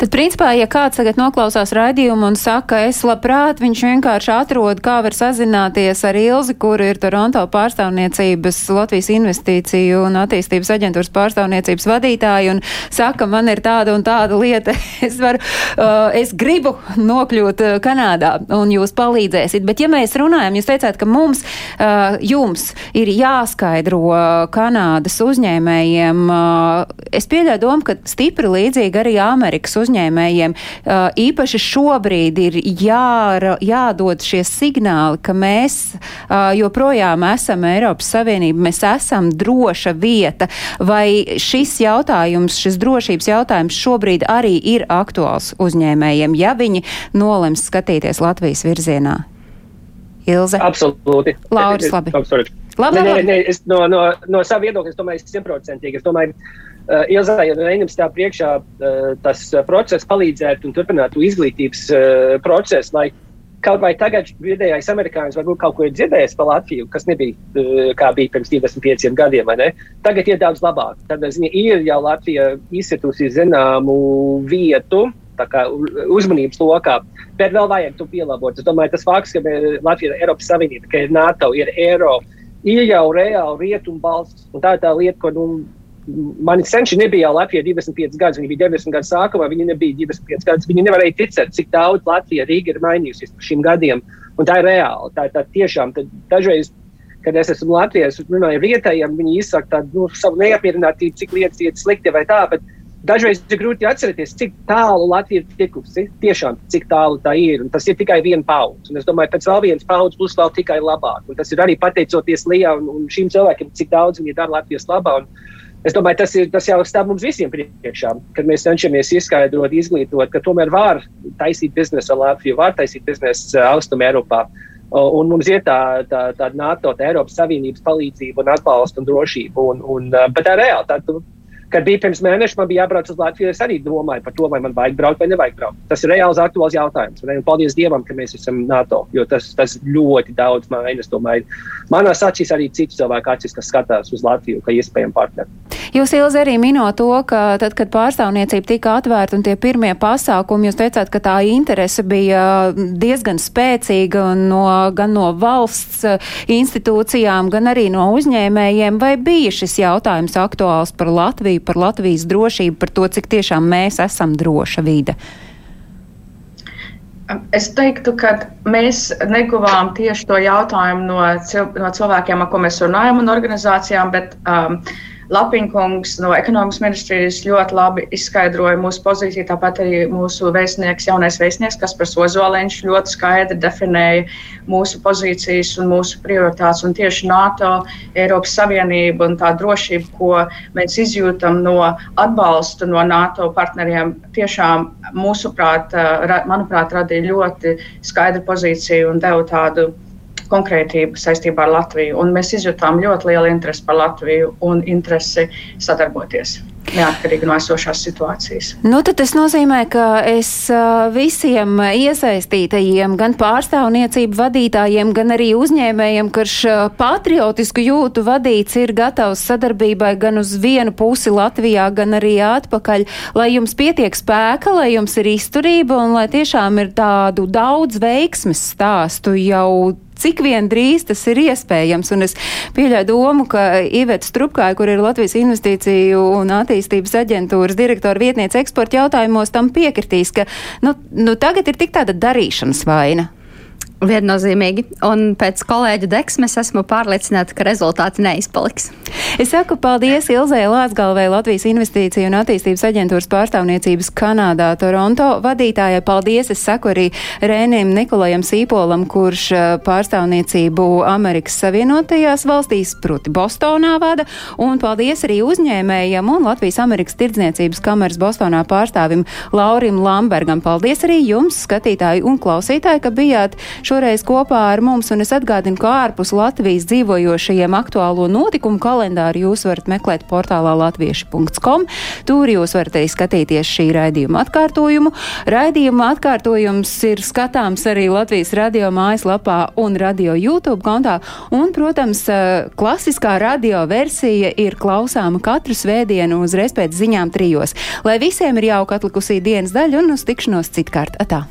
Tad, principā, ja kāds tagad noklausās raidījumu un saka, es labprāt, viņš vienkārši atrod, kā var sazināties ar Ilzi, kur ir Toronto pārstāvniecības Latvijas investīciju un attīstības aģentūras pārstāvniecības vadītāja un saka, man ir tāda un tāda lieta, <laughs> es varu, uh, es gribu nokļūt uh, Kanādā un jūs palīdzēsit. Bet, ja mēs runājam, jūs teicāt, ka mums, uh, jums ir jāskaidro Kanādas uzņēmējiem, uh, es pieļauju domu, ka stipri līdzīgi arī Amerikas uzņēmējiem uzņēmējiem īpaši šobrīd ir jā, jādod šie signāli, ka mēs joprojām esam Eiropas Savienība, mēs esam droša vieta, vai šis jautājums, šis drošības jautājums šobrīd arī ir aktuāls uzņēmējiem, ja viņi nolems skatīties Latvijas virzienā? Ilze? Absolūti. Lauris, labi. Labi, labi. Nē, nē, nē, es no, no, no sava viedokļa, es domāju, simtprocentīgi. Es domāju, uh, Ilzai un Reinam stāv priekšā tas process palīdzēt un turpināt izglītības procesu, lai kaut vai tagad vidējais amerikānis varbūt kaut ko ir dzirdējis par Latviju, kas nebija kā bija pirms 25 gadiem. Tagad ir daudz labāk. Tad ziņa, ir jau Latvija izsitusi zināmu vietu. Uzmanības lokā, bet vēl vajag to pielāgot. Es domāju, tas fakts, ka Latvija ir Eiropas Savienība, ka ir NATO, ir Eiropa, ir jau reāli rietumu balsts. Tā ir tā lieta, ko nu, Mani senči nebija Latvijā 25 gadus, viņi bija 90 gadu sākumā, viņi nebija 25 gadus. Viņi nevarēja ticēt, cik daudz Latvija Rīga ir mainījusies par šiem gadiem. Un tā ir reāli. Tā, tā tiešām dažreiz, kad es esmu Latvijā, es runāju vietējiem, viņi izsaka tādu nu, savu neapmierinātību, cik lietas iet slikti vai tā. Bet dažreiz ir grūti atcerēties, cik tālu Latvija ir tikusi. Tiešām, cik tālu tā ir. Un tas ir tikai viena paudze. Es domāju, pēc vēl vienas paudzes būs vēl tikai labāk. Un tas ir arī pateicoties Lijā un, un šīm cilvēkiem, cik daudz viņi dara Latvijas labā. Un, Es domāju, tas, ir, tas jau stāv mums visiem priekšā, kad mēs cenšamies izskaidrot, izglītot, ka tomēr var taisīt biznesu ar Latviju, var taisīt biznesu uh, Austrum Eiropā. Un mums ir tā, tā, tā NATO, tā Eiropas Savienības palīdzība un atbalsta un drošība. Un, un, uh, bet tā. Tā, Kad bija pirms mēneša, man bija jābrauc uz Latviju. Es arī domāju par to, vai man vajag braukt vai nevajag braukt. Tas ir reāls aktuāls jautājums. Un paldies Dievam, ka mēs esam NATO, jo tas, tas ļoti daudz maina. Domāju, manās acīs arī citu cilvēku acīs, kas skatās uz Latviju, kā iespējamu partneri. Jūs, Ilze, arī minot to, ka tad, kad pārstāvniecība tika atvērta un tie pirmie pasākumi, jūs teicāt, ka tā interese bija diezgan spēcīga no, gan no valsts institūcijām, gan arī no uzņēmējiem. Vai bija šis jautājums aktuāls par Latviju? Par Latvijas drošību, par to, cik tiešām mēs esam droša vide? Es teiktu, ka mēs neguvām tieši to jautājumu no, cil no cilvēkiem, ar ko mēs runājam, un organizācijām, bet um, Lapinkungs no ekonomikas ministrijas ļoti labi izskaidroja mūsu pozīciju, tāpat arī mūsu vēstnieks, jaunais vēstnieks, kas par Sozoliņš ļoti skaidri definēja mūsu pozīcijas un mūsu prioritātes. Un tieši NATO, Eiropas Savienība un tā drošība, ko mēs izjūtam no atbalsta no NATO partneriem, tiešām mūsuprāt, manuprāt, radīja ļoti skaidru pozīciju un deva tādu konkrētību saistībā ar Latviju. Un mēs izjutām ļoti lielu interesi par Latviju un interesi sadarboties. neatkarīgi no esošās situācijas. Nu, tas nozīmē, ka es visiem iesaistītajiem, gan pārstāvniecību vadītājiem, gan arī uzņēmējiem, kurš patriotisku jūtu vadīts, ir gatavs sadarbībai gan uz vienu pusi Latvijā, gan arī atpakaļ, lai jums pietiek spēka, lai jums ir izturība un lai tiešām ir tādu daudz veiksmes stāstu jau cik vien drīz tas ir iespējams. Un es pieļauju domu, ka Iveta Strupkāja, kur ir Latvijas investīciju un attīstības aģentūras direktora vietniece eksporta jautājumos, tam piekritīs, ka nu, nu, tagad ir tik tāda darīšanas vaina. Viennozīmīgi. Un pēc kolēģa deksmes esmu pārliecināta, ka rezultāti neizpaliks. Es saku paldies Ilzai Lāsgalvai, Latvijas investīciju un attīstības aģentūras pārstāvniecības Kanādā, Toronto vadītājai. Paldies! Es saku arī Rēnim Nikolajam Sīpolam, kurš eh, pārstāvniecību Amerikas Savienotajās valstīs, proti Bostonā vada. Un paldies arī uzņēmējam un Latvijas Amerikas tirdzniecības kameras Bostonā pārstāvim Laurim Lambergam. Paldies arī jums, skatītāji un klausītāji, ka bijāt šoreiz kopā ar mums, un es atgādinu, ka ārpus Latvijas dzīvojošajiem aktuālo notikumu kalendāru jūs varat meklēt portālā latvieši.com. Tur jūs varat arī skatīties šī raidījuma atkārtojumu. Raidījuma atkārtojums ir skatāms arī Latvijas radio mājaslapā un radio YouTube kontā, un, protams, klasiskā radio versija ir klausāma katru svētdienu uzreiz pēc ziņām trijos. Lai visiem ir jauka atlikusī dienas daļa un uz tikšanos citkārt. Atā!